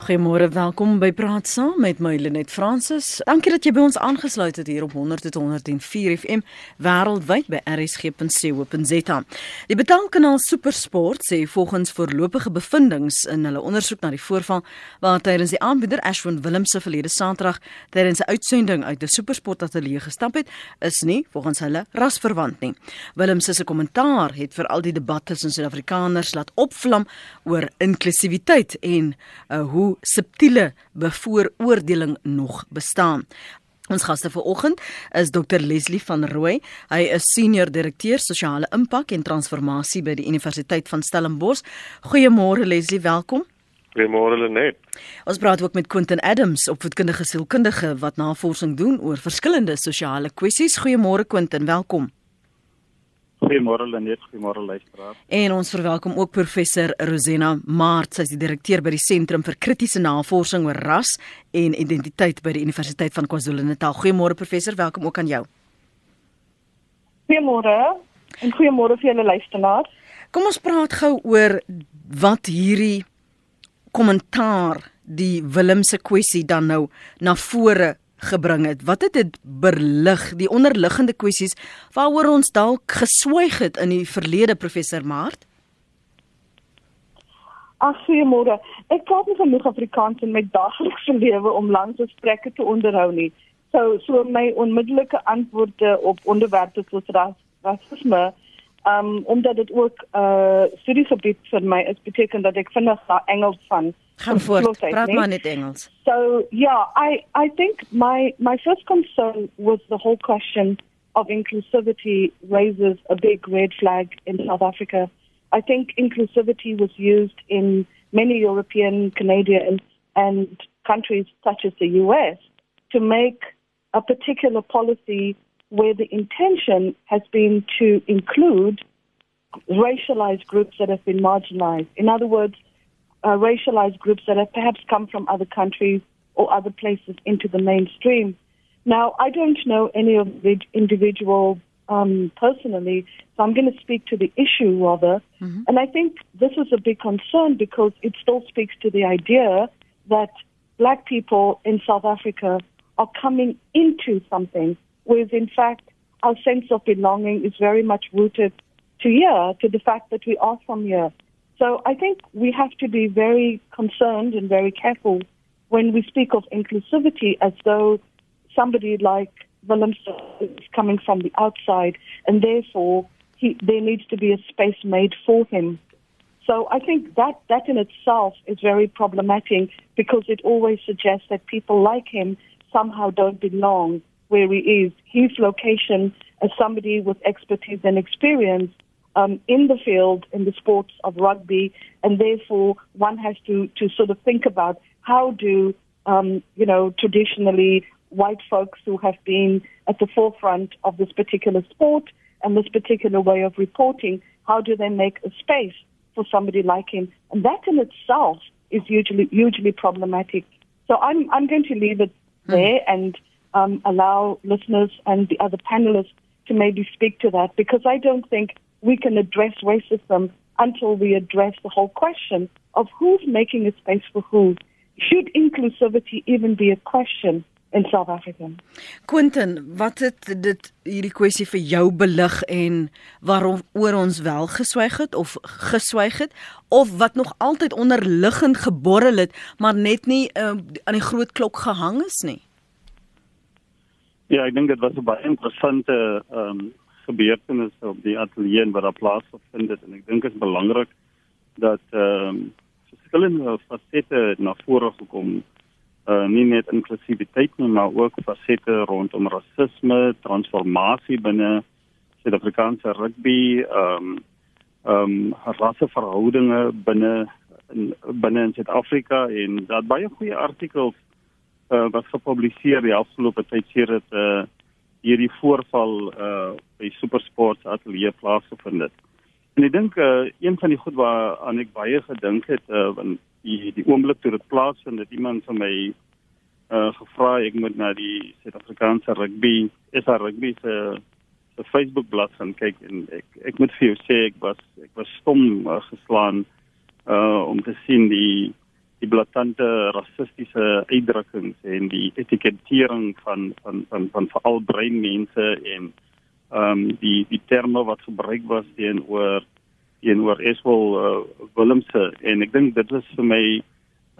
Goeiemôre, welkom by Praat Saam met my Lenet Fransis. Dankie dat jy by ons aangesluit het hier op 100.104 FM wêreldwyd by rsg.co.za. Die betaalkanaal SuperSport sê volgens voorlopige bevindinge in hulle ondersoek na die voorval waar tydens die aanbieder Ashwin Willemse verlede Saterdag tydens 'n uitsending uit 'n SuperSport ateljee gestap het, is nie volgens hulle rasverwant nie. Willemse se kommentaar het vir al die debatte tussen Suid-Afrikaners laat opvlam oor inklusiwiteit en uh, hoe hoe subtiele bevooroordeling nog bestaan. Ons gaste vanoggend is Dr Leslie van Rooi. Hy is senior direkteur sosiale impak en transformasie by die Universiteit van Stellenbosch. Goeiemôre Leslie, welkom. Goeiemôre Lenet. Ons praat ook met Quentin Adams, opvoedkundige sielkundige wat navorsing doen oor verskillende sosiale kwessies. Goeiemôre Quentin, welkom. Goeiemôre Lenet, goeiemôre luisteraars. En ons verwelkom ook professor Rosena Maart, sy is die direkteur by die Sentrum vir Kritiese Navorsing oor Ras en Identiteit by die Universiteit van KwaZulu-Natal. Goeiemôre professor, welkom ook aan jou. Goeiemôre en goeiemôre vir julle luisteraars. Kom ons praat gou oor wat hierdie kommentaar die Willemse kwessie dan nou na vore gebring het. Wat het dit berlig die onderliggende kwessies waaroor ons dalk geswyg het in die verlede professor Maart? Ag goeiemôre. Ek praat nie genoeg Afrikaans in my daaglikse lewe om lang gesprekke te onderhou nie. So so my onmiddellike antwoorde op onderwerpe soos ras, rasisme um omdat dit ook 'n uh, studiegebied vir my is beteken dat ek vinnig na Engels van Gaan voort. Praat maar net Engels. So, yeah, I I think my my first concern was the whole question of inclusivity raises a big red flag in South Africa. I think inclusivity was used in many European, Canadian, and countries such as the US to make a particular policy where the intention has been to include racialized groups that have been marginalized. In other words, uh, racialized groups that have perhaps come from other countries or other places into the mainstream. Now, I don't know any of the individual um, personally, so I'm going to speak to the issue rather. Mm-hmm. And I think this is a big concern because it still speaks to the idea that black people in South Africa are coming into something, whereas in fact our sense of belonging is very much rooted to here, to the fact that we are from here. So I think we have to be very concerned and very careful when we speak of inclusivity as though somebody like Willem is coming from the outside and therefore he, there needs to be a space made for him. So I think that, that in itself is very problematic because it always suggests that people like him somehow don't belong where he is. His location as somebody with expertise and experience um, in the field in the sports of rugby, and therefore one has to to sort of think about how do um, you know traditionally white folks who have been at the forefront of this particular sport and this particular way of reporting, how do they make a space for somebody like him? And that in itself is usually hugely problematic. So I'm I'm going to leave it hmm. there and um, allow listeners and the other panelists to maybe speak to that because I don't think we can address racism until we address the whole question of who's making a space for who. Should inclusivity even be a question in South Africa? Quentin, wat het dit hierdie kwessie vir jou belig en waarom oor ons wel geswyg het of geswyg het of wat nog altyd onderliggend geborrel het maar net nie uh, aan die groot klok gehang is nie? Ja, ek dink dit was 'n baie interessante ehm um, gebeurtenisse op die ateljee wat daar plaasgevind het. En ek dink is belangrik dat ehm um, verskillende fasette na vore gekom uh nie net inklusiwiteit nie maar ook fasette rondom rasisme, transformasie binne Suid-Afrikaanse rugby, ehm um, ehm um, rasseverhoudinge binne in binne in Suid-Afrika en dat baie goeie artikels uh wat gepubliseer die afgelope tyd sê dit uh hierdie voorval uh by Supersports ateljee plaasgevind het. En ek dink uh een van die goed waaraan ek baie gedink het uh want die die oomblik toe dit plaasvind het iemand van my uh gevra ek moet na die Suid-Afrikaanse rugby SA rugby se se Facebook bladsy gaan kyk en ek ek moet vir jou sê ek was ek was stom uh, geslaan uh om te sien die die blaatante rassistiese uitdrukkings en die etikettering van van van van veral bruin mense en ehm um, die die terme wat gebruik was teenoor teenoor Eswel uh, Willemse en ek dink dit is vir my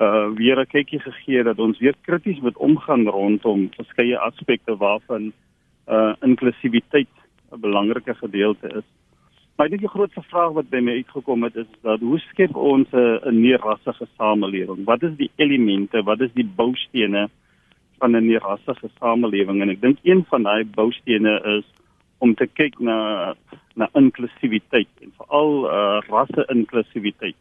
uh weer 'n kykie gegee dat ons weer krities moet omgaan rondom verskeie aspekte waarvan uh inklusiwiteit 'n belangrike gedeelte is. Maar ek dink die grootste vraag wat by my uitgekom het is dat hoe skep ons 'n neerrassige samelewing? Wat is die elemente? Wat is die boustene van 'n neerrassige samelewing? En ek dink een van daai boustene is om te kyk na na inklusiwiteit en veral uh, rasse inklusiwiteit.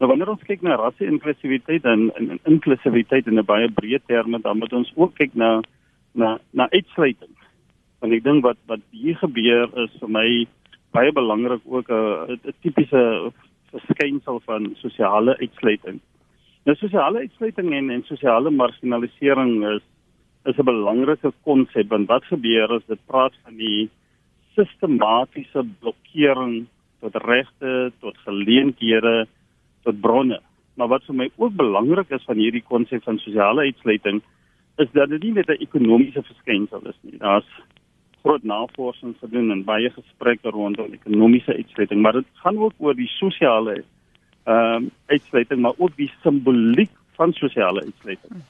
Nou wanneer ons kyk na rasse inklusiwiteit en, en, en inklusiwiteit in 'n baie breë terme, dan moet ons ook kyk na na na uitsluiting. Want ek dink wat wat hier gebeur is vir my baie belangrik ook 'n 'n tipiese verskynsel van sosiale uitsluiting. Nou sosiale uitsluiting en en sosiale marginalisering is is 'n belangrike konsep want wat gebeur as dit praat van die sistematiese blokkering tot regte, tot geleenthede, tot bronne. Maar wat vir my ook belangrik is van hierdie konsep van sosiale uitsluiting is dat dit nie net 'n ekonomiese verskynsel is nie. Daar's groot navorsing gedoen en baie gesprekke rondom ekonomiese uitsluiting, maar dit gaan ook oor die sosiale ehm um, uitsluiting, maar ook die simboliek van sosiale uitsluiting.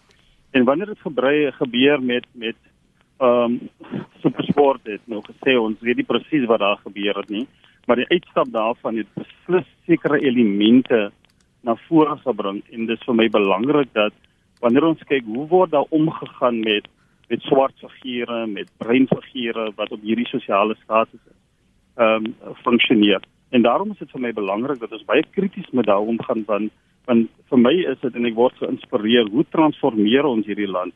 En wanneer dit gebeur met met ehm um, supersport het nou gesê ons weet nie presies wat daar gebeur het nie, maar die uitstap daarvan het beslis sekere elemente na vore gebring en dit is vir my belangrik dat wanneer ons kyk hoe word daar omgegaan met met swart figure, met bruin figure wat op hierdie sosiale status ehm um, funksioneer. En daarom is dit vir my belangrik dat ons baie krities met daardie omgaan van want vir my is dit en ek word geïnspireer hoe transformeer ons hierdie land?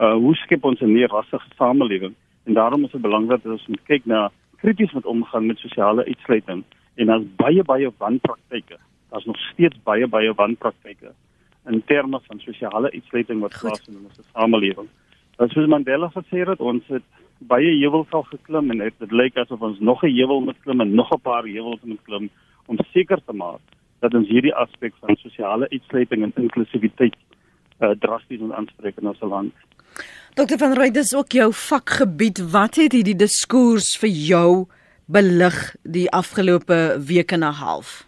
Uh hoe skep ons 'n meer rassige samelewing? En daarom is dit belangrik dat ons moet kyk na krities met omgang met sosiale uitsluiting. En daar's baie baie wanpraktyke. Daar's nog steeds baie baie wanpraktyke in terme van sosiale uitsluiting wat plaasvind in ons samelewing soos Mandela gesê het ons het baie heuwels al geklim en dit lyk asof ons nog 'n heuwel moet klim en nog 'n paar heuwels moet klim om seker te maak dat ons hierdie aspek van sosiale uitsluiting en inklusiwiteit uh, drasties moet aanspreek in ons land. Dokter van Rooi, dis ook jou vakgebied. Wat het hierdie diskurs vir jou belig die afgelope week en 'n half?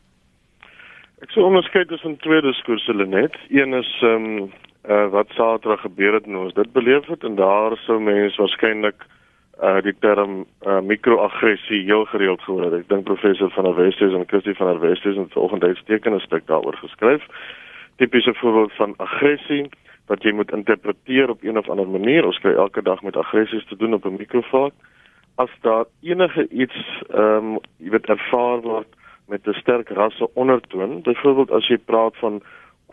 Ek sou onderskei tussen twee diskurse Lenet. Een is ehm um, uh, wat Saterdag gebeur het en ons dit beleef het en daar sou mense waarskynlik uh die term uh, mikroaggressie heel gereeld gehoor het. Ek dink professor van der Westhuizen en Christie van der Westhuizen het vanoggend uitstekende stuk daaroor geskryf. Tipiese voorbeeld van aggressie wat jy moet interpreteer op een of ander manier. Ons kry elke dag met aggressies te doen op 'n mikrofoon. As daar enige iets ehm um, jy weet ervaar word met 'n sterk rasse ondertoon, byvoorbeeld as jy praat van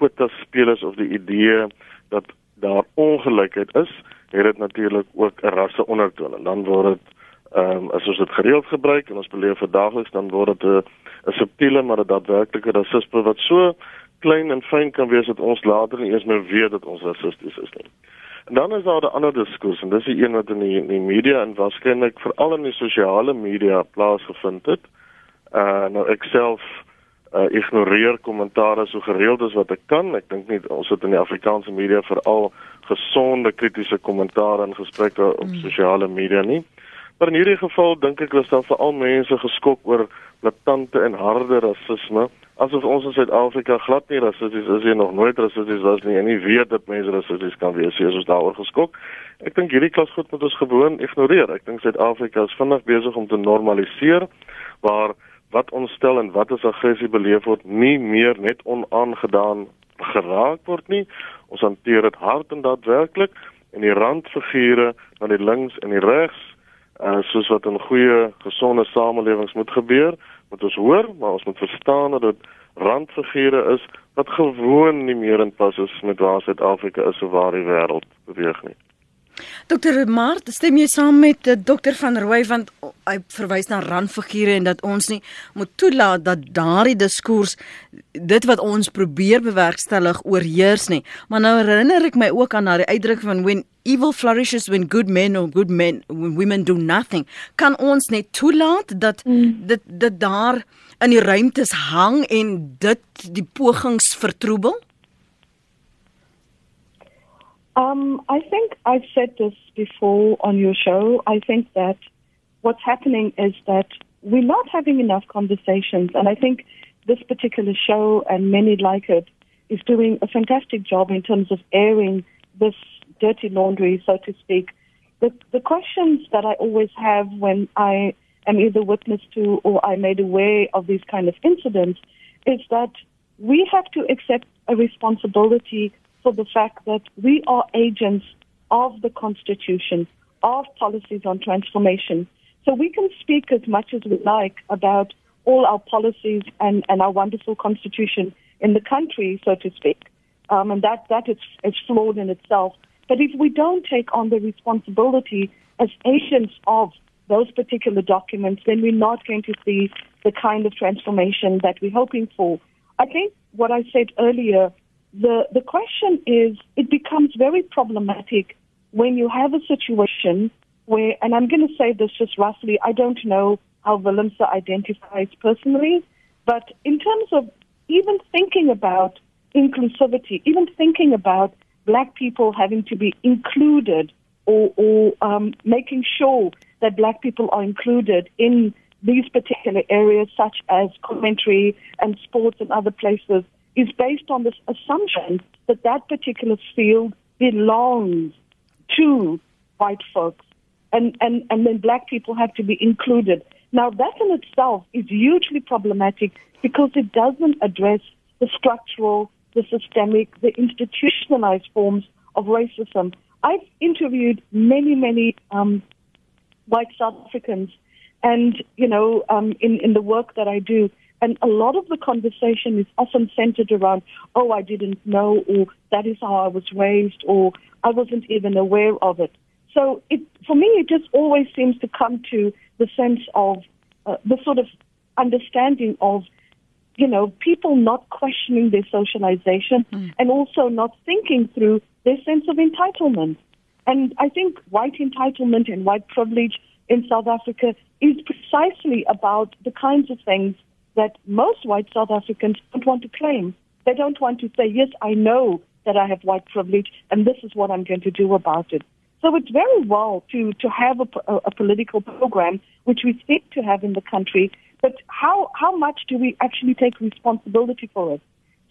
kwota spelers of die idee dat daar ongelykheid is, het dit natuurlik ook 'n rasse ondertoon en dan word dit ehm um, as ons dit gereeld gebruik en ons beleef vir daagliks dan word dit 'n 'n subtiele maar 'n daadwerklike rasisme wat so klein en fyn kan wees dat ons later nie eens meer weet dat ons rassisties is nie. En dan is daar 'n ander diskurs en dis die een wat in die, in die media en waarskynlik veral in die sosiale media plaasgevind het. Uh nou ek self uh ignoreer kommentaare so gereeld as wat ek kan. Ek dink nie ons het in die Afrikaanse media veral gesonde kritiese kommentaare en gesprekke op mm. sosiale media nie. Maar in hierdie geval dink ek was daar veral mense geskok oor blaatante en harde rasisme asof ons in Suid-Afrika glad nie rassisties is nie, nog nooit rassisties was nie en nie weet dat mense rassisties kan wees nie, soos daaroor geskok. Ek dink hierdie klas goed moet ons gewoon ignoreer. Ek dink Suid-Afrika is vinnig besig om te normaliseer waar wat ons stel en wat as aggressie beleef word nie meer net onaangedaan geraak word nie. Ons hanteer dit hard en daadwerklik en die randfigure aan die links en die regs uh, soos wat in goeie gesonde samelewings moet gebeur moet ons hoor, maar ons moet verstaan dat dit randfigure is wat gewoon nie meer in pas is met waar Suid-Afrika is of waar die wêreld beweeg nie. Dokter Mart, stem jy saam met uh, dokter van Rooi want hy verwys na randfigure en dat ons nie moet toelaat dat daardie diskurs dit wat ons probeer bewerkstellig oorheers nie. Maar nou herinner ek my ook aan daardie uitdrukking van when evil flourishes when good men or good men when women do nothing. Kan ons net toelaat dat mm. dit dit daar in die ruimtes hang en dit die pogings vertroebel? Um, I think I've said this before on your show. I think that what's happening is that we're not having enough conversations, and I think this particular show and many like it is doing a fantastic job in terms of airing this dirty laundry, so to speak. The, the questions that I always have when I am either witness to or I made aware of these kind of incidents is that we have to accept a responsibility for the fact that we are agents of the Constitution, of policies on transformation. So we can speak as much as we like about all our policies and, and our wonderful Constitution in the country, so to speak. Um, and that, that is, is flawed in itself. But if we don't take on the responsibility as agents of those particular documents, then we're not going to see the kind of transformation that we're hoping for. I think what I said earlier, the, the question is it becomes very problematic when you have a situation where, and I'm going to say this just roughly, I don't know how Willemse identifies personally, but in terms of even thinking about inclusivity, even thinking about black people having to be included or, or um, making sure that black people are included in these particular areas, such as commentary and sports and other places, is based on this assumption that that particular field belongs to white folks. And, and, and then black people have to be included. Now, that in itself is hugely problematic because it doesn't address the structural, the systemic, the institutionalized forms of racism. I've interviewed many, many um, white South Africans, and you know, um, in in the work that I do, and a lot of the conversation is often centered around, oh, I didn't know, or that is how I was raised, or I wasn't even aware of it. So it, for me, it just always seems to come to the sense of uh, the sort of understanding of, you know, people not questioning their socialization mm. and also not thinking through their sense of entitlement. And I think white entitlement and white privilege in South Africa is precisely about the kinds of things that most white South Africans don't want to claim. They don't want to say, yes, I know that I have white privilege and this is what I'm going to do about it. So it's very well to, to have a, a, political program, which we seek to have in the country, but how, how much do we actually take responsibility for it?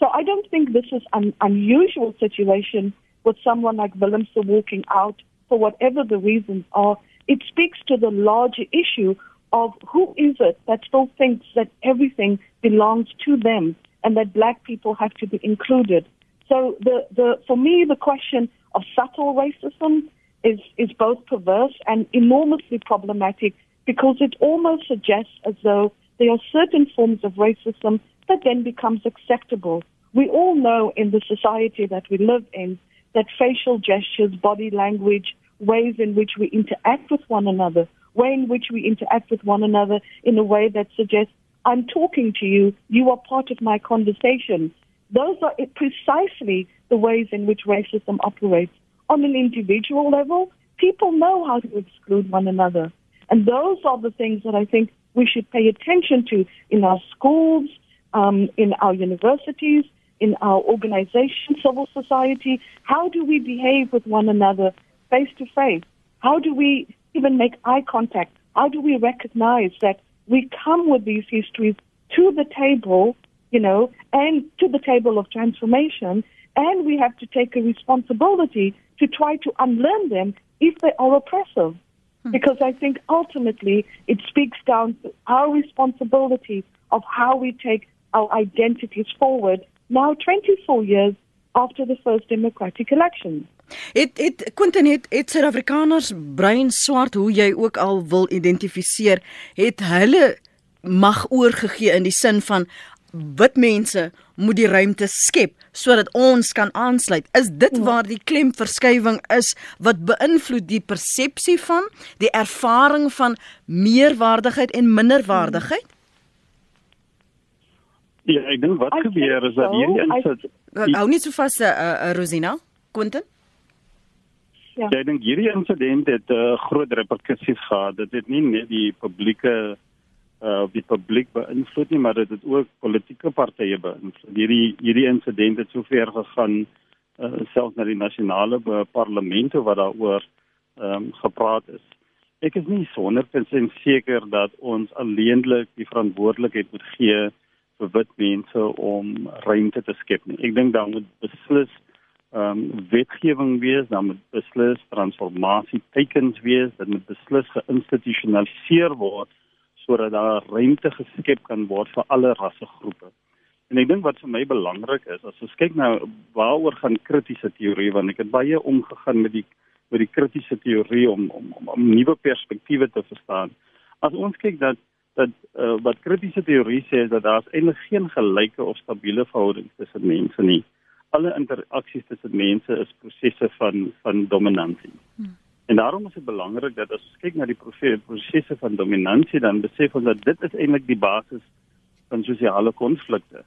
So I don't think this is an unusual situation with someone like Willemse walking out for whatever the reasons are. It speaks to the larger issue of who is it that still thinks that everything belongs to them and that black people have to be included. So the, the, for me, the question of subtle racism is, is both perverse and enormously problematic because it almost suggests as though there are certain forms of racism that then becomes acceptable. We all know in the society that we live in that facial gestures, body language, ways in which we interact with one another, way in which we interact with one another in a way that suggests, I'm talking to you, you are part of my conversation. Those are precisely the ways in which racism operates on an individual level, people know how to exclude one another. And those are the things that I think we should pay attention to in our schools, um, in our universities, in our organization, civil society. How do we behave with one another face to face? How do we even make eye contact? How do we recognize that we come with these histories to the table, you know, and to the table of transformation, and we have to take a responsibility to try to unlearn them if they are oppressive. Hmm. Because I think ultimately it speaks down to our responsibility of how we take our identities forward now 24 years after the first democratic elections. Dit dit Quentin het het Suid-Afrikaners bruin swart hoe jy ook al wil identifiseer, het hulle mag oorgegee in die sin van wit mense moet die ruimte skep sodat ons kan aansluit. Is dit ja. waar die klemverskywing is wat beïnvloed die persepsie van die ervaring van meerwaardigheid en minderwaardigheid? Ja, ek dink wat gebeur is dat hierdie insit hou nie so vas 'n uh, uh, Rosina Quentin. Ja. Ek dink hierdie insident het 'n uh, groot reperkusies gehad. Dit het nie net die publieke uh die publiek beïnvloed nie, maar dit het ook politieke partye beïnvloed. Hierdie hierdie insident het sover gegaan uh, selfs na die nasionale parlemente wat daaroor ehm um, gepraat is. Ek is nie 100% seker dat ons alleenlik die verantwoordelikheid moet gee vir wit mense om ruimte te skep nie. Ek dink dan moet beslis ehm um, wetgewing wees, dan moet beslis transformasie tekens wees, dit moet beslis geïnstitusionaliseer word sodat daar ruimte geskep kan word vir alle rassegroepe. En ek dink wat vir my belangrik is, as ons kyk nou waaroor gaan kritiese teorie want ek het baie omgegaan met die met die kritiese teorie om om, om, om nuwe perspektiewe te verstaan. As ons kyk dat dat uh, wat kritiese teorie sê is dat daar eintlik geen gelyke of stabiele verhoudings tussen mense nie. Alle interaksies tussen mense is prosesse van van dominansie. Hmm. En daarom is dit belangrik dat as ons kyk na die prosesse van dominansie dan besef ons dat dit is eintlik die basis van sosiale konflikte.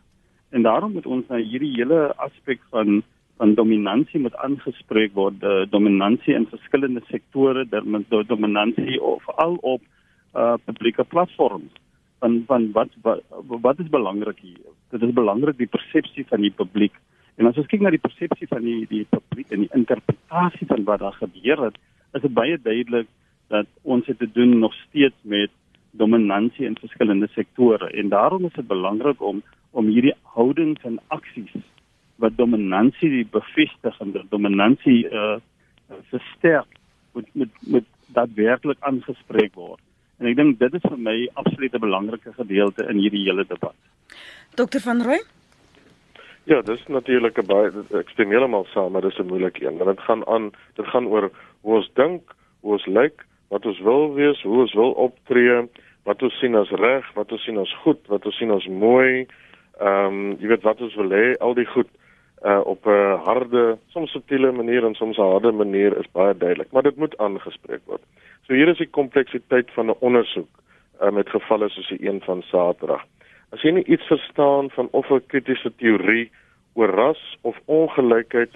En daarom moet ons na hierdie hele aspek van van dominansie moet aangespreek word, die dominansie in verskillende sektore, daar moet die dominansie of al op uh publieke platforms. Van van wat, wat wat is belangrik hier? Dit is belangrik die persepsie van die publiek. En as ons kyk na die persepsie van die die publiek en die interpretasie van wat daar gebeur het, is dit baie duidelik dat ons het te doen nog steeds met dominansie in verskillende sektore en daarom is dit belangrik om om hierdie houdings en aksies wat dominansie bevestig en dominansie uh versterk moet moet moet daadwerklik aangespreek word. En ek dink dit is vir my absoluut 'n belangrike gedeelte in hierdie hele debat. Dr van Rooi Ja, dis natuurlik 'n baie ek stem heeltemal saam, maar dis 'n moeilike een. Want dit gaan aan, dit gaan oor hoe ons dink, hoe ons lyk, wat ons wil wees, hoe ons wil optree, wat ons sien as reg, wat ons sien as goed, wat ons sien as mooi. Ehm, um, jy weet wat ons wil hê, al die goed uh op 'n harde, soms subtiele manier en soms 'n harde manier is baie duidelik, maar dit moet aangespreek word. So hier is die kompleksiteit van 'n ondersoek uh, met gevalle soos die een van Saterdag. As jy nie iets verstaan van of 'n kritiese teorie oor ras of ongelykheid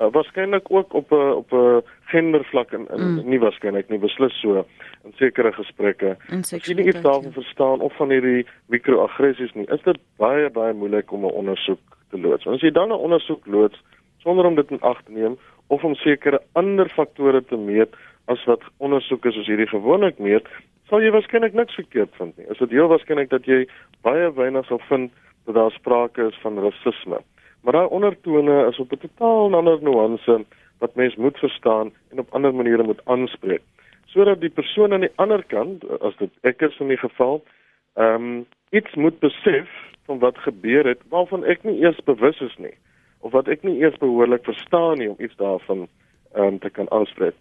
uh, waarskynlik ook op 'n op 'n gendervlak en, en mm. nie waarskynlik nie beslis so in sekere gesprekke. As jy nie iets daarvan verstaan of van hierdie mikroaggressies nie, is dit baie baie moeilik om 'n ondersoek te loods. Want as jy dan 'n ondersoek loods sonder om dit in ag te neem of om sekere ander faktore te meet as wat ondersoeke soos hierdie gewoonlik meet, sal jy waarskynlik niks verkeerd vind nie. Is dit heel waarskynlik dat jy baie weinig sal vind dat daar sprake is van rasisme. Maar daai ondertone is op 'n totaal ander nuance wat mens moet verstaan en op ander maniere moet aanspreek sodat die persoon aan die ander kant as dit ek is in die geval ehm um, iets moet besef van wat gebeur het waarvan ek nie eers bewus is nie of wat ek nie eers behoorlik verstaan nie om iets daarvan ehm um, te kan aanspreek.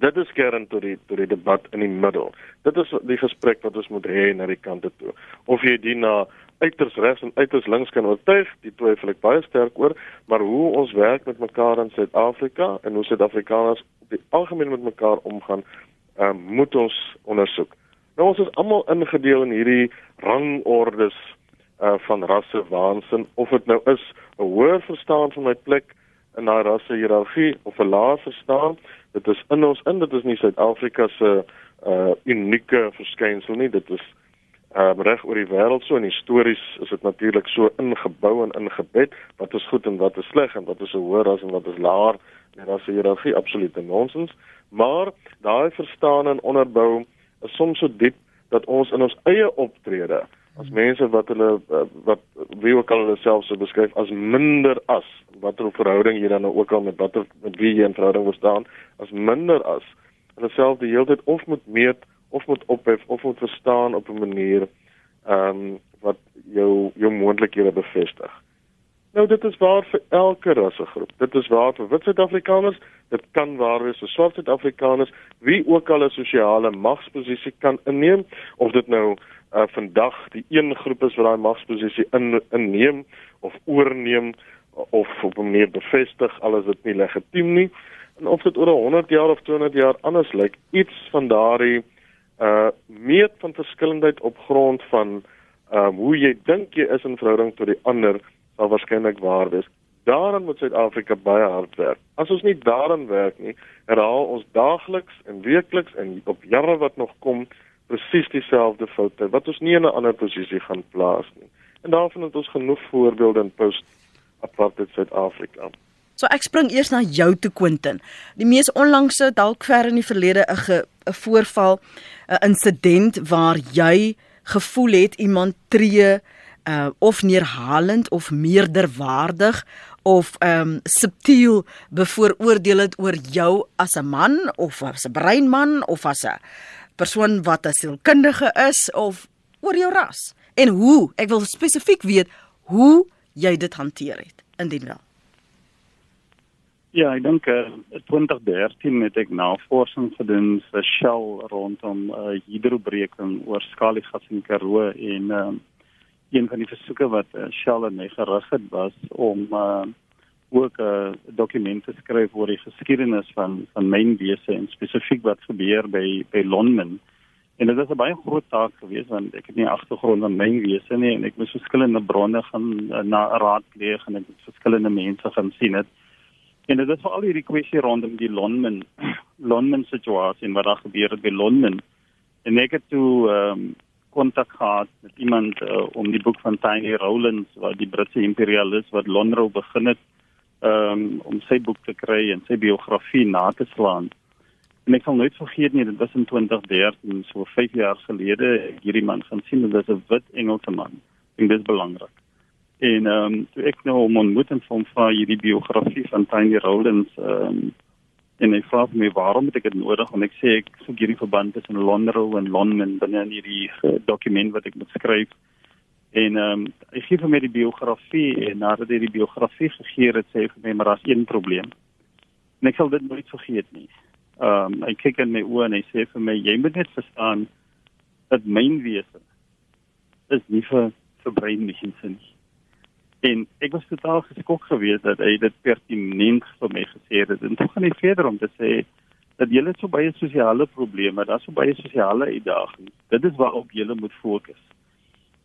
Dit is kern tot die tot die debat in die middel. Dit is die gesprek wat ons moet hê na die kante toe. Of jy dit na uiters regs en uiters links kan oortuig, dit twyfel ek baie sterk oor, maar hoe ons werk met mekaar in Suid-Afrika en hoe Suid-Afrikaners op die algemeen met mekaar omgaan, um, moet ons ondersoek. Nou ons is almal ingedeel in hierdie rangordes uh van rasse waansin of dit nou is 'n hoër verstaan van my plek in daai rasse hiërargie of 'n laer verstaan dit is in ons in dit is nie Suid-Afrika se uh unieke verskynsel nie. Dit is um, reg oor die wêreld so en histories is dit natuurlik so ingebou en ingebed wat is goed en wat is sleg en wat is 'n hoër ras en wat is laer en rasse hiërargie absolute nonsens. Maar daai verstaan en onderbou is soms so diep dat ons in ons eie optrede as mense wat hulle uh, wat wie ook al hulle self so beskryf as minder as watter verhouding jy dan nou ook al met watter met wie jy in verhouding wil staan as minder as hulle self die hele tyd of moet meet of moet ophef of moet verstaan op 'n manier ehm um, wat jou jou moontlikhede bevestig. Nou dit is waar vir elke rassegroep. Dit is waar vir wit Suid-Afrikaners, dit kan waar wees vir swart Suid-Afrikaners, wie ook al 'n sosiale magsposisie kan inneem of dit nou uh, vandag die een groep is wat daai magsposisie in inneem of oorneem of op 'n manier bevestig alles dit nie legitiem nie. En of dit oor 100 jaar of 200 jaar anders lyk iets van daardie uh meet van verskillendheid op grond van uh hoe jy dink jy is in verhouding tot die ander sal waarskynlik waar wees. Daaraan moet Suid-Afrika baie hard werk. As ons nie daaraan werk nie herhaal ons daagliks en weekliks en op jare wat nog kom presies dieselfde foute wat ons nie in 'n ander posisie gaan plaas nie. En daarvan het ons genoeg voorbeelde in post apartheid Suid-Afrika. So ek spring eers na jou toe Quentin. Die mees onlangse dalk ver in die verlede 'n 'n voorval, 'n insident waar jy gevoel het iemand tree uh of neerhalend of meerderwaardig of ehm um, subtiel bevooroordeel het oor jou as 'n man of as 'n breinman of as 'n persoon wat 'n sielkundige is of oor jou ras? En hoe ek wil spesifiek weet hoe jy dit hanteer het indien wel. Ja, ek dink uh, 2013 het ek navorsing gedoen vir Shell rondom uh, hidrobreking oor skaliegas in Karoo en uh, een van die versoeke wat uh, Shell en my gerig het was om uh, ook 'n uh, dokument te skryf oor die geskiedenis van van mynwese en spesifiek wat gebeur by by Lonmin. En dit was 'n baie groot taak geweest want ek het nie agtergrond in mynwese nie en ek moes verskillende bronne gaan uh, na raadpleeg en ek het verskillende mense gaan sien het. En dit is veral hierdie kwessie rondom die Lonmin Lonmin situasie en wat daar gebeur het by Lonmin. En ek het toe um, kontak gehad met iemand uh, om die boek van Tiny Rowlands wat die Britse imperialis wat Lonro begin het um, om sy boek te kry en sy biografie na te slaan. En ek sal nooit vergeet nie, dit was in 2013, so 5 jaar gelede, hierdie man gaan sien dit 'n wit Engelse man. En dit is belangrik. En ehm um, toe ek nou om ontmoet en van vir hierdie biografie van Tiny Rowlands ehm um, en hy vra my waarom het ek dit nodig en ek sê ek soek hierdie verband tussen Lonro en Lonmin binne in hierdie uh, dokument wat ek moet skryf en ehm um, hy gee vir my die biografie en nadat hy die biografie gegee het sê hy vir my maar daar's een probleem en ek sal dit nooit vergeet nie ehm um, hy kyk in my oë en hy sê vir my jy moet net verstaan dat mynwese is nie vir vir breinmense nie En ek was totaal geskok geweest dat hy dit pertinent vir my gesê het. En toe gaan hy verder om te sê dat julle so baie sosiale probleme, daar's so baie sosiale uitdagings. Dit is waarop julle moet fokus.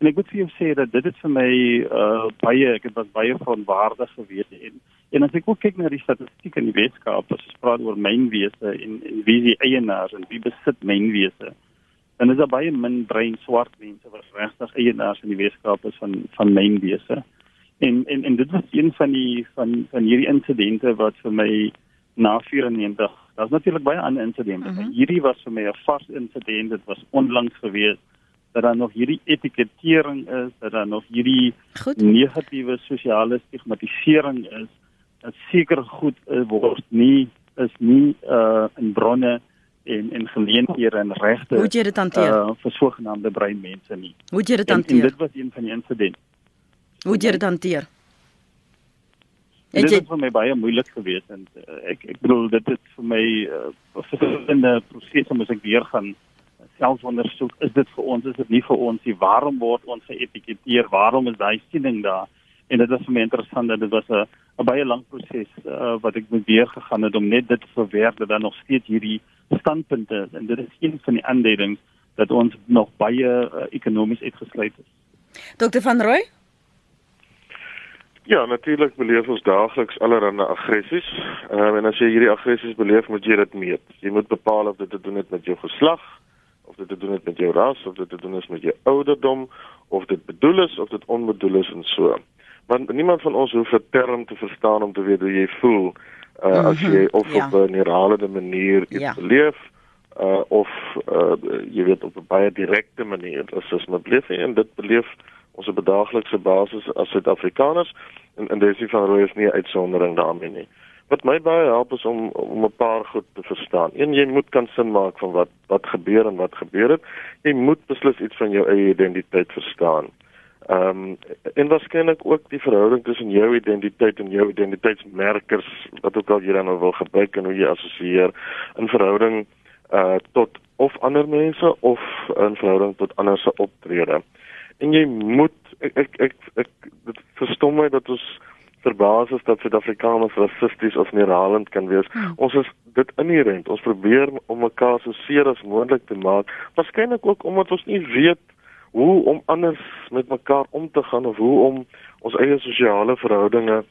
En ek moet vir jou sê dat dit het vir my uh baie ek het was baie verantwoordig geweest en en as ek ook kyk na die statistiek in die Weskaap, as ons praat oor mynwese en en wie die eienaars en wie besit mynwese, dan is daar baie min brein swart mense wat regtig eienaars in die Weskaap is van van mynwese. En en en dit was een van die van van hierdie insidente wat vir my na 94. Daar's natuurlik baie ander insidente. Uh -huh. Hierdie was vir my 'n vars insident. Dit was onlangs gewees dat daar nog hierdie etikettering is, dat daar nog hierdie goed. negatiewe sosiale stigmatisering is. Dat seker goed uh, word nie is nie uh in bronne en en geleenthede en regte. Hoe jy dit hanteer? Uh, vir sogenaamde breinmense nie. Hoe jy dit hanteer? En, en dit was een van die insidente. Hoe jy dit hanteer? Dit het vir my baie moeilik gewees en uh, ek ek bedoel dit het vir my uh, verskillende prosesse moet ek weer gaan self ondersoek is dit vir ons is dit nie vir ons nie waarom word ons geetiketeer waarom is daai siening daar en dit was vir my interessant dat dit was 'n 'n baie lang proses uh, wat ek moet weer gegaan het om net dit te verwerk dat daar nog steeds hierdie standpunte is en dit is een van die aanduidings dat ons nog baie uh, ekonomies uitgesluit is. Dr van Rooi Ja, natuurlik beleef ons daagliks allerlei aggressies. Ehm um, en as jy hierdie aggressies beleef, moet jy dit meet. Jy moet bepaal of dit te doen het met jou geslag, of dit te doen het met jou ras, of dit te doen is met jou ouderdom, of dit bedoel is of dit onbedoel is en so. Want niemand van ons hoef 'n term te verstaan om te weet hoe jy voel uh, mm -hmm, as jy of ja. op 'n neurale manier iets ja. beleef uh, of uh, jy weet op 'n baie direkte manier as dit beleef en dit beleef ons op 'n daaglikse basis as Suid-Afrikaners en en dis nie van rooi is nie uitsondering daarmee nie. Wat my baie help is om om 'n paar goed te verstaan. Een jy moet kan sin maak van wat wat gebeur en wat gebeur het. Jy moet beslis iets van jou eie identiteit verstaan. Ehm um, en waarskynlik ook die verhouding tussen jou identiteit en jou identiteitsmerkers wat ook al jy dan nou wil gebruik en hoe jy assosieer in verhouding uh tot of ander mense of in verhouding tot ander se optrede en jy moet ek ek ek, ek dit verstom my dat ons verbaas is dat Suid-Afrikaners rassisties of neerhalend kan wees. Hmm. Ons is dit inherent. Ons probeer om mekaar so seer as moontlik te maak. Waarskynlik ook omdat ons nie weet hoe om anders met mekaar om te gaan of hoe om ons eie sosiale verhoudinge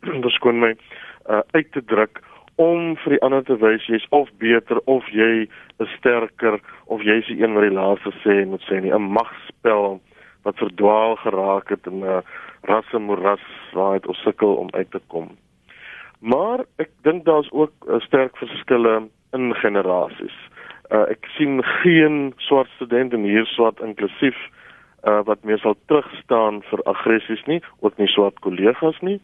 verskoon my uh, uit te druk om vir die ander te wys jy's of beter of jy is sterker of jy's die een wat die laaste sê en moet sê nie 'n magspel wat verdwaal geraak het in 'n rasse moeras waar dit ons sukkel om uit te kom. Maar ek dink daar's ook 'n sterk verskille in generasies. Uh, ek sien geen swart studente hier swart inklusief uh, wat meer sal terugstaan vir aggressies nie, ook nie swart kollegas nie.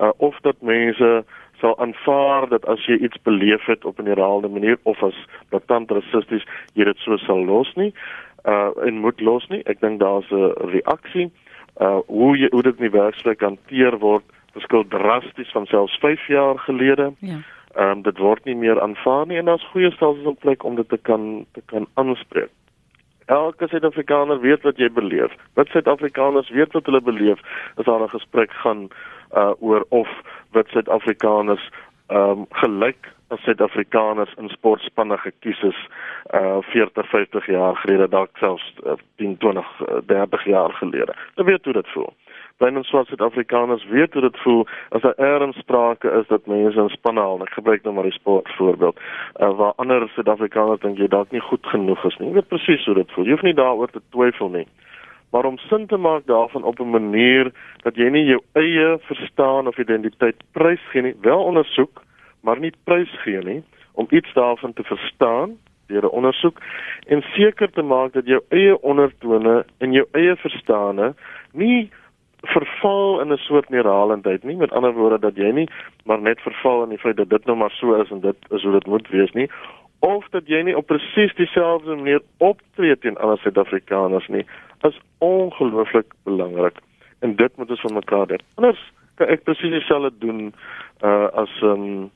Uh, of dat mense sal aanvaar dat as jy iets beleef het op 'n herhaalde manier of as blatant rassisties jy dit so sal los nie uh en moet los nie ek dink daar's 'n reaksie uh hoe jy hoe dit nie werklik hanteer word verskil drasties van selfs 5 jaar gelede. Ja. Ehm um, dit word nie meer aanvaar nie en daar's goeie stelsels op plek om dit te kan te kan aanspreek. Elke Suid-Afrikaner weet wat jy beleef. Wat Suid-Afrikaners weet wat hulle beleef as daar 'n gesprek gaan uh oor of wit Suid-Afrikaners ehm um, gelyk as Suid-Afrikaners in sportspanne gekies is uh 40, 50 jaar gelede, dalk selfs uh, 10, 20, uh, 30 jaar gelede. Hulle weet hoe dit voel. Baie swart Suid-Afrikaners weet hoe dit voel as daar erns sprake is dat mense in spanne haal. Ek gebruik nou maar die sport voorbeeld. Uh, waar ander Suid-Afrikaners dink jy dalk nie goed genoeg is nie. Jy weet presies hoe dit voel. Jy hoef nie daaroor te twyfel nie maar om sin te maak daarvan op 'n manier dat jy nie jou eie verstaan of identiteit prys gee nie, wel ondersoek, maar nie prys gee nie om iets daarvan te verstaan deur 'n ondersoek en seker te maak dat jou eie ondertone en jou eie verstande nie verval in 'n soort neuralendheid nie met ander woorde dat jy nie maar net verval in die feit dat dit nou maar so is en dit is hoe dit moet wees nie of dat jy nie op presies dieselfde manier optree teen ander Suid-Afrikaners nie is ongelooflik belangrik en dit moet ons van mekaar doen. Anders kan ek presies dieselfde doen uh as um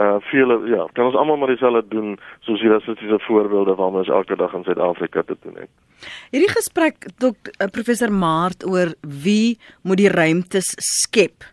uh vele ja, kan ons almal maar dieselfde doen soos hier as dit is 'n voorbeelde waarmee ons elke dag in Suid-Afrika te doen het. Hierdie gesprek dok uh, professor Maart oor wie moet die ruimtes skep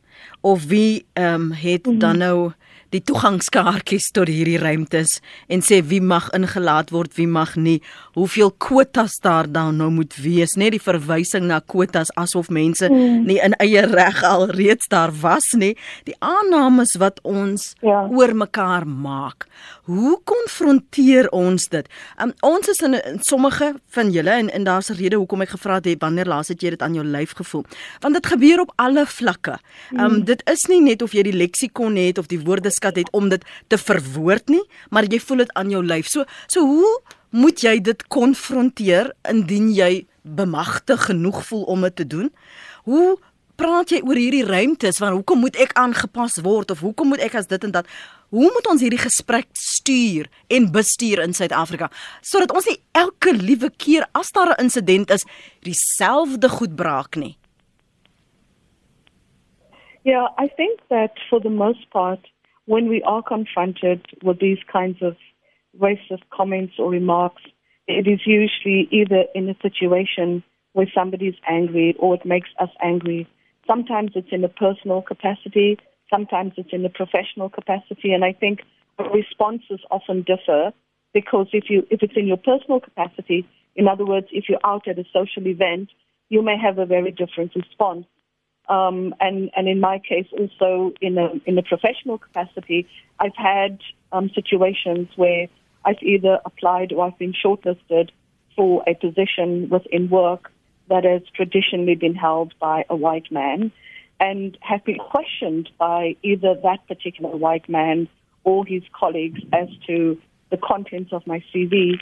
of wie ehm um, het dan mhm. nou die toegangskaartjies tot hierdie ruimtes en sê wie mag ingelaat word, wie mag nie, hoeveel kwotas daar dan nou moet wees, net die verwysing na kwotas asof mense mm. nie in eie reg al reeds daar was nie, die aannames wat ons ja. oor mekaar maak. Hoe konfronteer ons dit? Um, ons is in, in sommige van julle en en daar's 'n rede hoekom ek gevra het wanneer laas het jy dit aan jou lyf gevoel? Want dit gebeur op alle vlakke. Um mm. dit is nie net of jy die leksikon het of die woorde woordeskat het om dit te verwoord nie, maar jy voel dit aan jou lyf. So so hoe moet jy dit konfronteer indien jy bemagtig genoeg voel om dit te doen? Hoe praat jy oor hierdie ruimtes van hoekom moet ek aangepas word of hoekom moet ek as dit en dat? Hoe moet ons hierdie gesprek stuur en bestuur in Suid-Afrika sodat ons nie elke liewe keer as daar 'n insident is dieselfde goed braak nie? Yeah, I think that for the most part when we are confronted with these kinds of racist comments or remarks, it is usually either in a situation where somebody's angry or it makes us angry. Sometimes it's in a personal capacity, sometimes it's in a professional capacity, and I think responses often differ because if you if it's in your personal capacity, in other words, if you're out at a social event, you may have a very different response um, and, and in my case, also in a, in a professional capacity, I've had um, situations where I've either applied or I've been shortlisted for a position within work that has traditionally been held by a white man and have been questioned by either that particular white man or his colleagues as to the contents of my CV.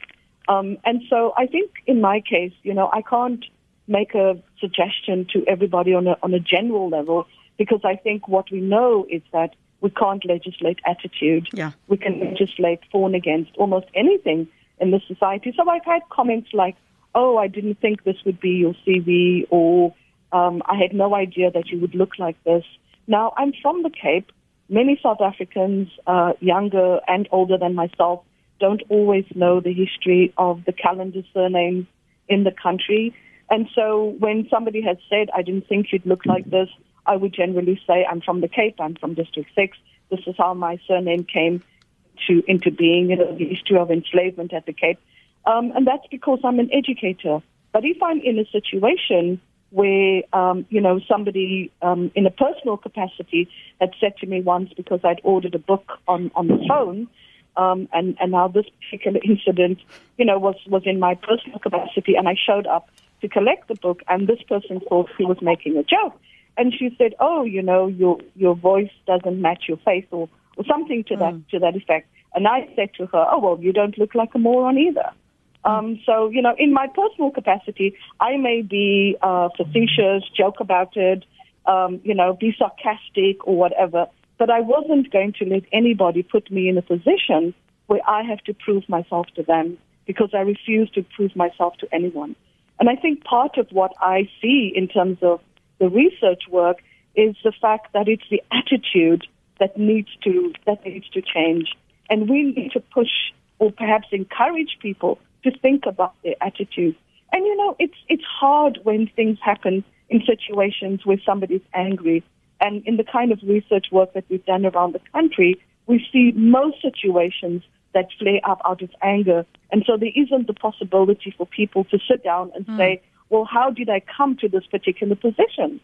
Um, and so I think in my case, you know, I can't make a suggestion to everybody on a, on a general level because I think what we know is that we can't legislate attitude. Yeah. We can legislate for and against almost anything in this society. So I've had comments like, oh, I didn't think this would be your CV, or um, I had no idea that you would look like this. Now, I'm from the Cape. Many South Africans, uh, younger and older than myself, don't always know the history of the calendar surnames in the country. And so when somebody has said, I didn't think you'd look like this, I would generally say, I'm from the Cape, I'm from District 6. This is how my surname came to into being, you know, the history of enslavement at the Cape. Um, and that's because I'm an educator. But if I'm in a situation where, um, you know, somebody um, in a personal capacity had said to me once because I'd ordered a book on, on the phone, um, and, and now this particular incident, you know, was, was in my personal capacity, and I showed up to collect the book, and this person thought he was making a joke. and she said, "Oh, you know, your your voice doesn't match your face," or or something to that to that effect. And I said to her, "Oh well, you don't look like a moron either." Um, so you know, in my personal capacity, I may be uh, facetious, joke about it, um, you know, be sarcastic or whatever, but I wasn't going to let anybody put me in a position where I have to prove myself to them because I refuse to prove myself to anyone. And I think part of what I see in terms of the research work is the fact that it's the attitude that needs to that needs to change, and we need to push or perhaps encourage people to think about their attitude. And you know, it's it's hard when things happen in situations where somebody's angry. And in the kind of research work that we've done around the country, we see most situations that flare up out of anger. And so there isn't the possibility for people to sit down and mm. say, well, how did I come to this particular position?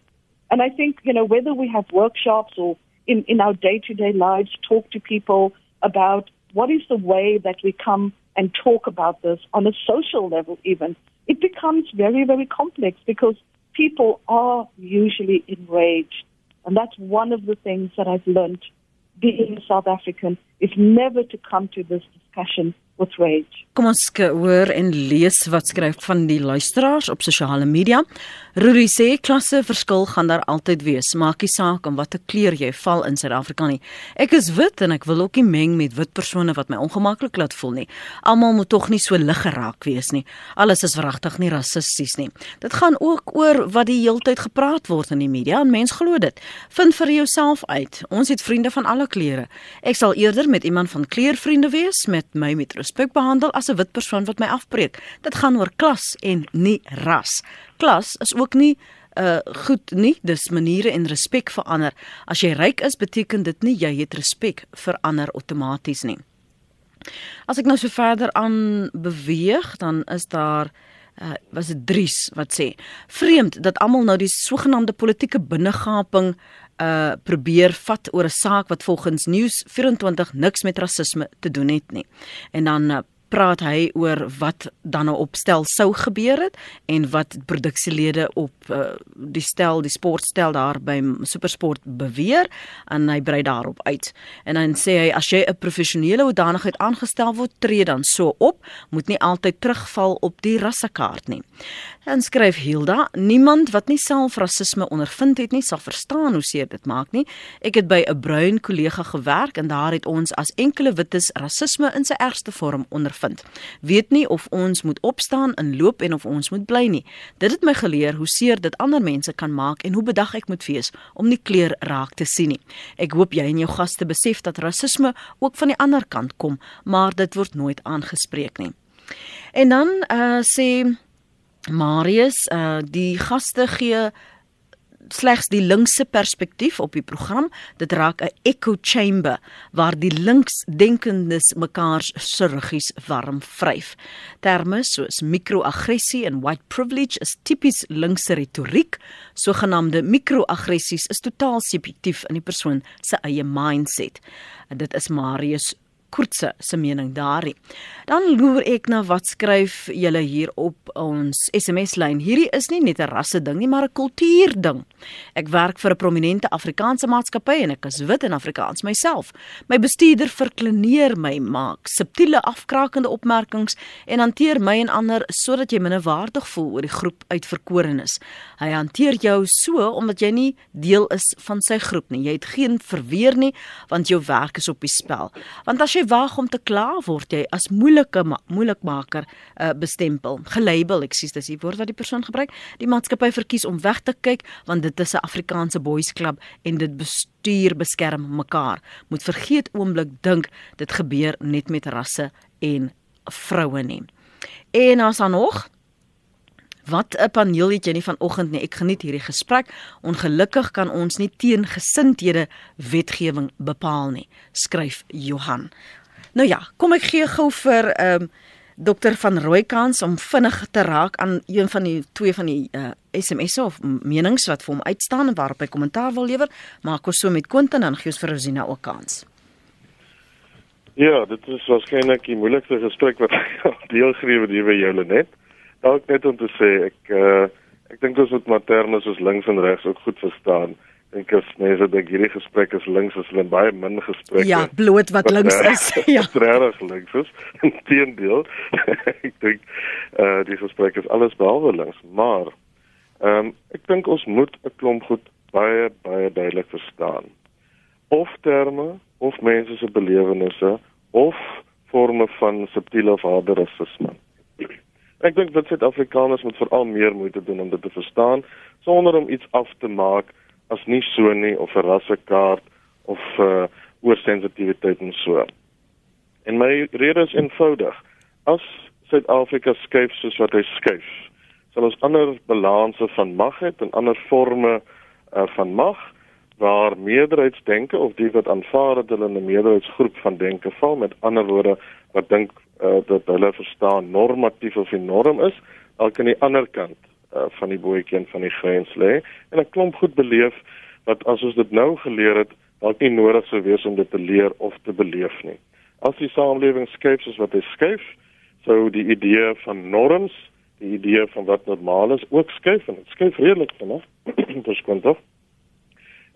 And I think, you know, whether we have workshops or in, in our day to day lives, talk to people about what is the way that we come and talk about this on a social level, even, it becomes very, very complex because people are usually enraged. And that's one of the things that I've learned being South African is never to come to this discussion with rage. Kom ons hoor en lees wat skryf van die luisteraars op sosiale media. Ruri sê klasse verskil gaan daar altyd wees. Maak nie saak om watter kleur jy val in Suid-Afrika nie. Ek is wit en ek wil ook nie meng met wit persone wat my ongemaklik laat voel nie. Almal moet tog nie so lig geraak wees nie. Alles is wragtig nie rassisties nie. Dit gaan ook oor wat die heeltyd gepraat word in die media en mens glo dit. Vind vir jouself uit. Ons het vriende van alle kleure. Ek sal eerder met iemand van kleur vriende wees met my met respek behandel as 'n wit persoon wat my afbreek. Dit gaan oor klas en nie ras. Klas is ook nie uh goed nie, dis maniere en respek vir ander. As jy ryk is, beteken dit nie jy het respek vir ander outomaties nie. As ek nou so verder aan beweeg, dan is daar uh was dit Dries wat sê: "Vreemd dat almal nou die sogenaamde politieke binnengaping uh probeer vat oor 'n saak wat volgens News 24 niks met rasisme te doen het nie. En dan uh, praat hy oor wat dan nou op stel sou gebeur het en wat produksielede op uh, die stel die sportstel daar by Supersport beweer en hy brei daarop uit. En dan sê hy as jy 'n professionele hoedanigheid aangestel word, tree dan so op, moet nie altyd terugval op die rassekaart nie. En skryf Hilda, niemand wat nie self rasisme ondervind het nie, sal verstaan hoe seer dit maak nie. Ek het by 'n bruin kollega gewerk en daar het ons as enkele wites rasisme in sy ergste vorm ondervind vind. Weet nie of ons moet opstaan en loop en of ons moet bly nie. Dit het my geleer hoe seer dit ander mense kan maak en hoe bedag ek moet wees om nie kleur raak te sien nie. Ek hoop jy en jou gaste besef dat rasisme ook van die ander kant kom, maar dit word nooit aangespreek nie. En dan uh sê Marius, uh die gaste gee slegs die linkse perspektief op die program. Dit raak 'n echo chamber waar die linksdenkendes mekaar surgies warm vryf. Terme soos mikroaggressie en white privilege is tipies linkse retoriek. Sogenaamde mikroaggressies is totaal subjektief in die persoon se eie mindset. Dit is Marius Kurtse se mening daarin. Dan loer ek na wat skryf julle hier op ons SMS lyn. Hierdie is nie net 'n rasse ding nie, maar 'n kultuur ding. Ek werk vir 'n prominente Afrikaanse maatskappy en ek is wit en Afrikaans myself. My bestuurder verkleineer my, maak subtiele afkrakende opmerkings en hanteer my en ander sodat jy minderwaardig voel oor die groep uitverkorenes. Hy hanteer jou so omdat jy nie deel is van sy groep nie. Jy het geen verweer nie want jou werk is op die spel. Want as jy wag om te kla word? Jy as moeilike moeilikmaker uh, bestempel gelabel ek sies dis die woord wat die persoon gebruik die maatskappy verkies om weg te kyk want dit is 'n Afrikaanse boys club en dit bestuur beskerm mekaar. Moet vergeet oomblik dink dit gebeur net met rasse en vroue nie. En as dan nog Wat 'n paneel het jy nie vanoggend nie. Ek geniet hierdie gesprek. Ongelukkig kan ons nie teen gesindhede wetgewing bepaal nie, skryf Johan. Nou ja, kom ek gee gou vir ehm um, dokter van Rooikans om vinnig te raak aan een van die twee van die uh, eh, SMS'e of menings wat vir hom uitstaan en waarop hy kommentaar wil lewer. Maak ons so met Quentin en Geus vir Rosina ook kans. Ja, dit is waarskynlik die moeilikste gesprek wat deelgeneem het hier by julle net dalk net om te sê ek uh, ek dink ons moet materne soos links en regs ook goed verstaan. Ek dink as mense dink hierdie gesprek is links as hulle baie min gesprekke. Ja, bloot wat links is. Ja. Regtig links is. Inteendeel. ek dink uh, die gesprek is alles behalwe links, maar ehm um, ek dink ons moet 'n klomp goed baie baie duidelik verstaan. Of terme of mense se belewennisse of forme van subtiele of harde rasisme. Ek dink dat Suid-Afrikaners moet veral meer moeite doen om dit te verstaan sonder om iets af te maak as nie so nie of 'n rassekaart of uh, oorsensitiwiteit en so. En my rede is eenvoudig. As Suid-Afrika skuif soos wat hy skuif, sal ons ander balanse van mag hê en ander forme uh, van mag waar meerderheidsdenke of die wat aanvaar dat hulle in 'n meerderheidsgroep van denke val met ander woorde wat dink uh, dat hulle verstaan normatief of norm is, dalk aan die ander kant uh, van die bootjie en van die grens lê en 'n klomp goed beleef wat as ons dit nou geleer het, dalk nie nodig sou wees om dit te leer of te beleef nie. As die samelewing skuif soos wat hy skuif, sou die idee van norms, die idee van wat normaal is, ook skuif en dit skuif redelik vinnig. Dis kon tog.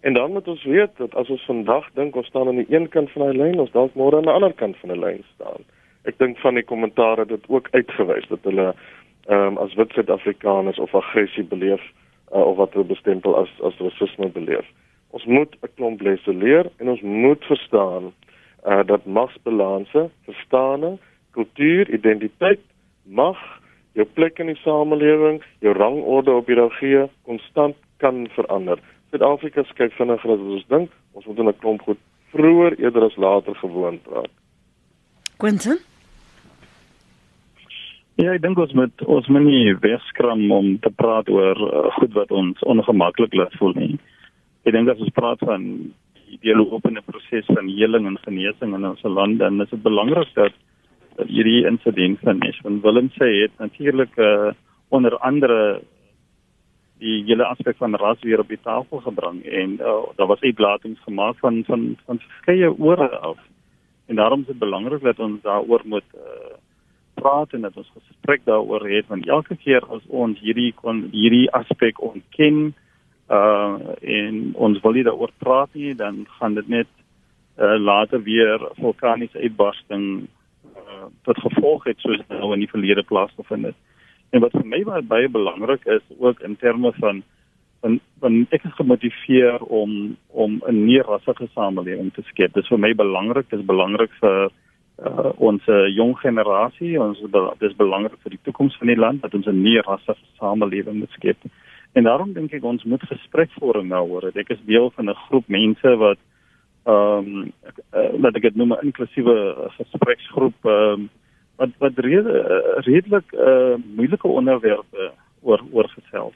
En dan moet ons weet dat as ons vandag dink ons staan aan die een kant van die lyn, ons dalk môre aan die ander kant van die lyn staan. Ek dink van die kommentaare dit ook uitgewys dat hulle ehm um, as wit Suid-Afrikaners of aggressie beleef uh, of wat hulle bestempel as as rasisme beleef. Ons moet 'n klomp lesse leer en ons moet verstaan uh, dat magsbalanse, verstande, kultuur, identiteit, mag, jou plek in die samelewing, jou rangorde op hiërargie konstant kan verander. Suid-Afrika kyk vinniger as ons dink. Ons moet in 'n klomp goed vroeër eerder as later gewoon praat. Quentin? Ja, ek dink ons moet ons moet nie wegskram om te praat oor uh, goed wat ons ongemaklik laat voel nie. Ek dink as ons praat van die dialoopende proses van heling en genesing in ons land, dan is dit belangrik dat hierdie insident van Eswen Willem sê het natuurlik uh, onder andere die hele aspek van ras weer op die tafel gebring en uh, daar was uitlatings gemaak van van van verskeie ore af. En daarom is dit belangrik dat ons daaroor moet uh, praat en dat ons gesprek daaroor het want elke keer as ons hierdie kon hierdie aspek ontken uh en ons wil nie daaroor praat nie dan gaan dit net uh, later weer vulkaniese uitbarsting uh, tot gevolg het soos nou in die verlede plaasgevind het. En wat vir my baie belangrik is ook in terme van van van ek is gemotiveer om om 'n nie rassige samelewing te skep. Dit is vir my belangrik, dit is belangrik vir uh, ons jong generasie, ons dis belangrik vir die toekoms van die land dat ons 'n nie rassige samelewing moet skep. En daarom dink ek ons moet gesprek vorm daaroor. Ek is deel van 'n groep mense wat ehm um, uh, laat ek dit noem 'n inklusiewe gespreksgroep ehm um, wat wat rede, redelik uh moeilike onderwerpe oor oor gesels.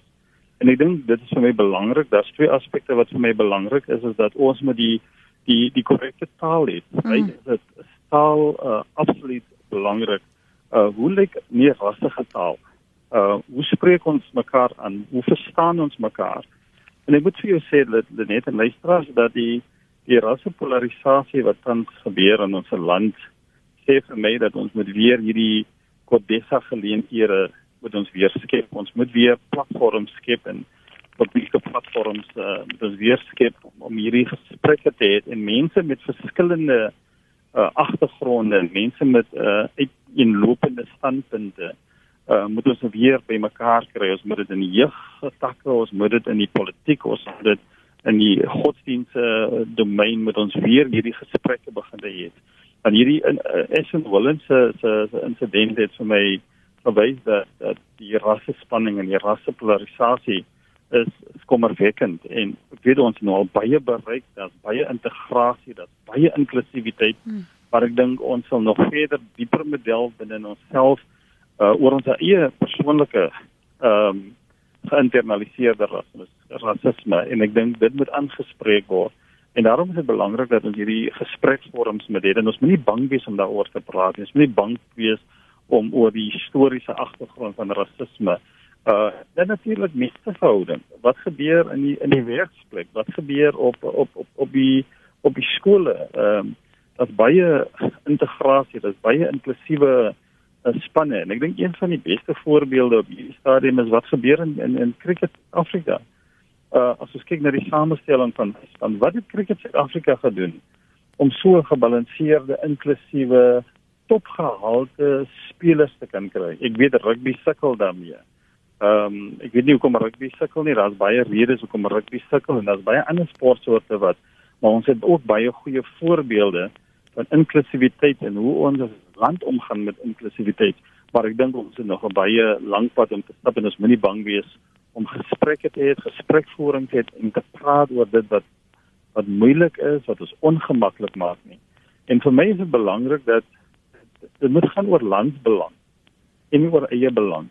En ek dink dit is vir my belangrik. Daar's twee aspekte wat vir my belangrik is is dat ons met die die die korrekte taal het. Mm. Dit is taal uh absoluut belangrik. Uh hoe lyk nie rassige taal? Uh hoe spreek ons mekaar aan? Hoe verstaan ons mekaar? En ek moet vir jou sê dat net 'n luisteraar dat die die rassepolarisasie wat tans gebeur in ons land sê vir my dat ons moet weer hierdie kodessa geleenthede moet ons weer skep. Ons moet weer platforms skep en publieke platforms uh, moet ons weer skep om, om hierdie gesprekke te hê en mense met verskillende uh, agtergronde, mense met uh, uiteenlopende standpunte uh, moet ons weer bymekaar kry. Ons moet dit in die jeugtakke, ons moet dit in die politiek, ons moet dit in die godsdienste domein met ons weer hierdie gesprekke begin hê en hierdie Essen uh, Willens se se insident het vir my verwys dat dat die rassespanning en die rassepolarisasie is skommerwekkend en ek weet ons nou al baie bereik dat baie integrasie dat baie inklusiwiteit hmm. maar ek dink ons sal nog verder dieper model binne onsself uh, oor ons eie persoonlike ehm um, geïnternaliseerde rasisme en ek dink dit moet aangespreek word En daarom is dit belangrik dat ons hierdie gespreksvorms met het en ons moenie bang wees om daaroor te praat nie. Ons moenie bang wees om oor die historiese agtergrond van rasisme uh dan natuurlik misverhouding. Wat gebeur in die in die werksplek? Wat gebeur op op op op die op die skole? Ehm um, daar's baie integrasie, daar's baie inklusiewe uh, spanne en ek dink een van die beste voorbeelde op hierdie stadium is wat gebeur in in, in cricket Afrika. Uh as ons kyk na die samestelling van span, wat het cricket Suid-Afrika gedoen om so 'n gebalanseerde, inklusiewe, topgehalte spelers te kan kry? Ek weet rugby sukkel daarmee. Ehm um, ek weet nie hoekom rugby sukkel nie, daar's baie redes hoekom rugby sukkel en daar's baie ander sportsoorte wat maar ons het ook baie goeie voorbeelde van inklusiwiteit en hoe ons land omgaan met inklusiwiteit. Maar ek dink ons het nog 'n baie lang pad om te stap en ons moenie bang wees om gesprekke te hê, gesprekvoering te hê en te praat oor dit wat wat moeilik is, wat ons ongemaklik maak nie. En vir my is dit belangrik dat dit moet gaan oor landsbelang en nie oor eie belang.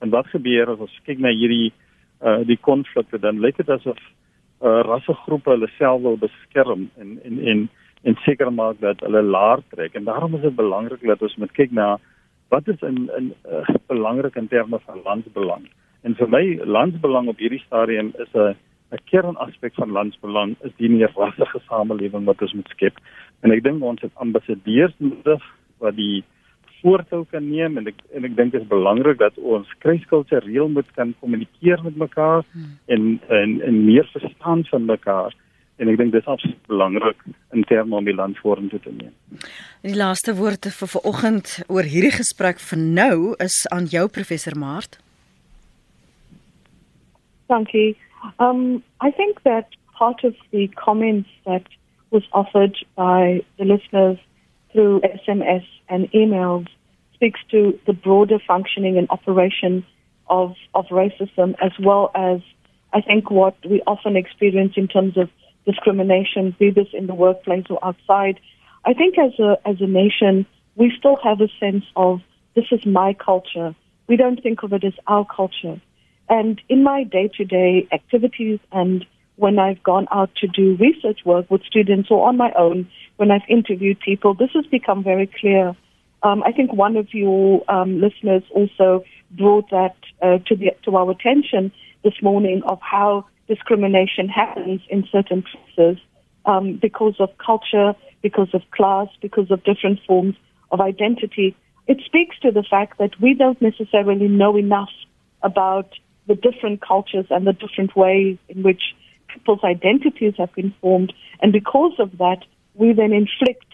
En wat gebeur as ons kyk na hierdie uh die konflikte dan lyk dit asof uh rassegroepe hulle self wil beskerm en en en en seker maak dat hulle laer trek en daarom is dit belangrik dat ons moet kyk na wat is in in uh, belangrik in terme van landsbelang. En vir my landsbelang op hierdie stadium is 'n 'n kernaspek van landsbelang is die meerrassige samelewing wat ons moet skep. En ek dink ons het ambassadeurs nodig wat die voortou kan neem en ek en ek dink dit is belangrik dat ons kruiskultureel moet kan kommunikeer met mekaar hmm. en en en meer verstaan van mekaar en ek dink dis absoluut belangrik in terme om die land vorentoe te neem. Die laaste woorde vir vanoggend oor hierdie gesprek vir nou is aan jou professor Maart. Dankie. Um I think that part of the comments that was offered by the listeners through SMS and emails speaks to the broader functioning and operation of of racism as well as I think what we often experience in terms of discrimination, be this in the workplace or outside. I think as a as a nation, we still have a sense of this is my culture. We don't think of it as our culture. And in my day-to-day activities and when I've gone out to do research work with students or on my own, when I've interviewed people, this has become very clear. Um, I think one of your um, listeners also brought that uh, to, the, to our attention this morning of how discrimination happens in certain places um, because of culture, because of class, because of different forms of identity. It speaks to the fact that we don't necessarily know enough about the different cultures and the different ways in which people's identities have been formed. And because of that, we then inflict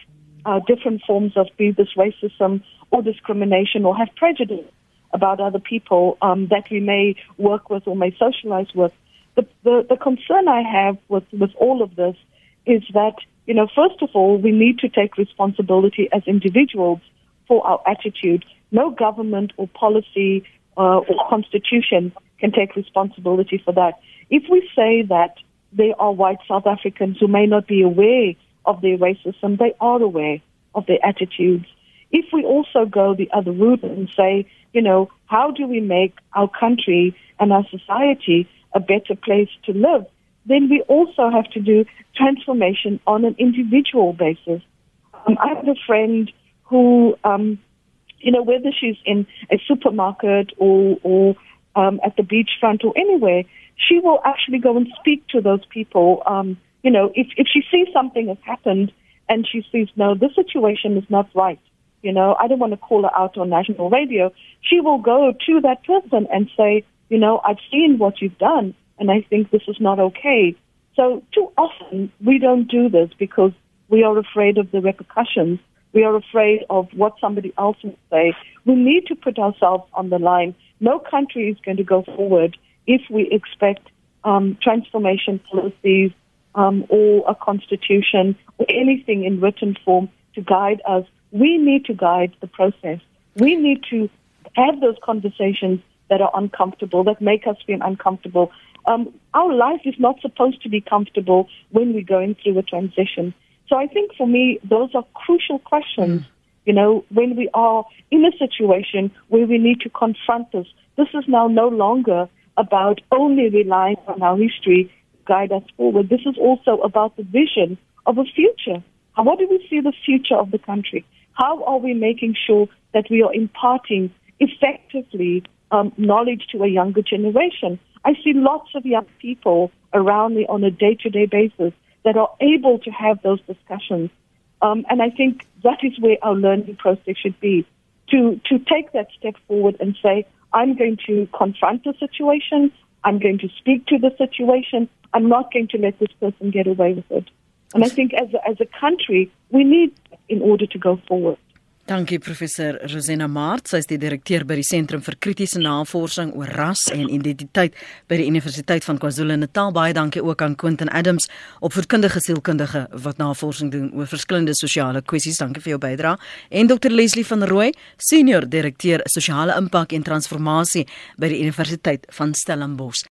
uh, different forms of be this racism or discrimination or have prejudice about other people um, that we may work with or may socialize with the, the, the concern I have with, with all of this is that, you know, first of all, we need to take responsibility as individuals for our attitude. No government or policy uh, or constitution can take responsibility for that. If we say that there are white South Africans who may not be aware of their racism, they are aware of their attitudes. If we also go the other route and say, you know, how do we make our country and our society a better place to live, then we also have to do transformation on an individual basis. Um, I have a friend who, um, you know, whether she's in a supermarket or, or um, at the beachfront or anywhere, she will actually go and speak to those people. Um, you know, if, if she sees something has happened and she sees, no, this situation is not right, you know, I don't want to call her out on national radio, she will go to that person and say, you know, I've seen what you've done and I think this is not okay. So too often we don't do this because we are afraid of the repercussions. We are afraid of what somebody else will say. We need to put ourselves on the line. No country is going to go forward if we expect um, transformation policies um, or a constitution or anything in written form to guide us. We need to guide the process. We need to have those conversations that are uncomfortable, that make us feel uncomfortable. Um, our life is not supposed to be comfortable when we're going through a transition. So I think for me, those are crucial questions. Mm. You know, when we are in a situation where we need to confront this, this is now no longer about only relying on our history to guide us forward. This is also about the vision of a future. What do we see the future of the country? How are we making sure that we are imparting effectively um, knowledge to a younger generation. I see lots of young people around me on a day to day basis that are able to have those discussions. Um, and I think that is where our learning process should be. to, to take that step forward and say, I'm going to confront the situation, I'm going to speak to the situation, I'm not going to let this person get away with it. And I think as a, as a country, we need in order to go forward. Dankie professor Rosena Maart, sy is die direkteur by die Sentrum vir Kritiese Navorsing oor Ras en Identiteit by die Universiteit van KwaZulu-Natal. Baie dankie ook aan Quentin Adams, opvoedkundige sielkundige wat navorsing doen oor verskillende sosiale kwessies. Dankie vir jou bydrae. En Dr Leslie van Rooi, senior direkteur sosiale impak en transformasie by die Universiteit van Stellenbosch.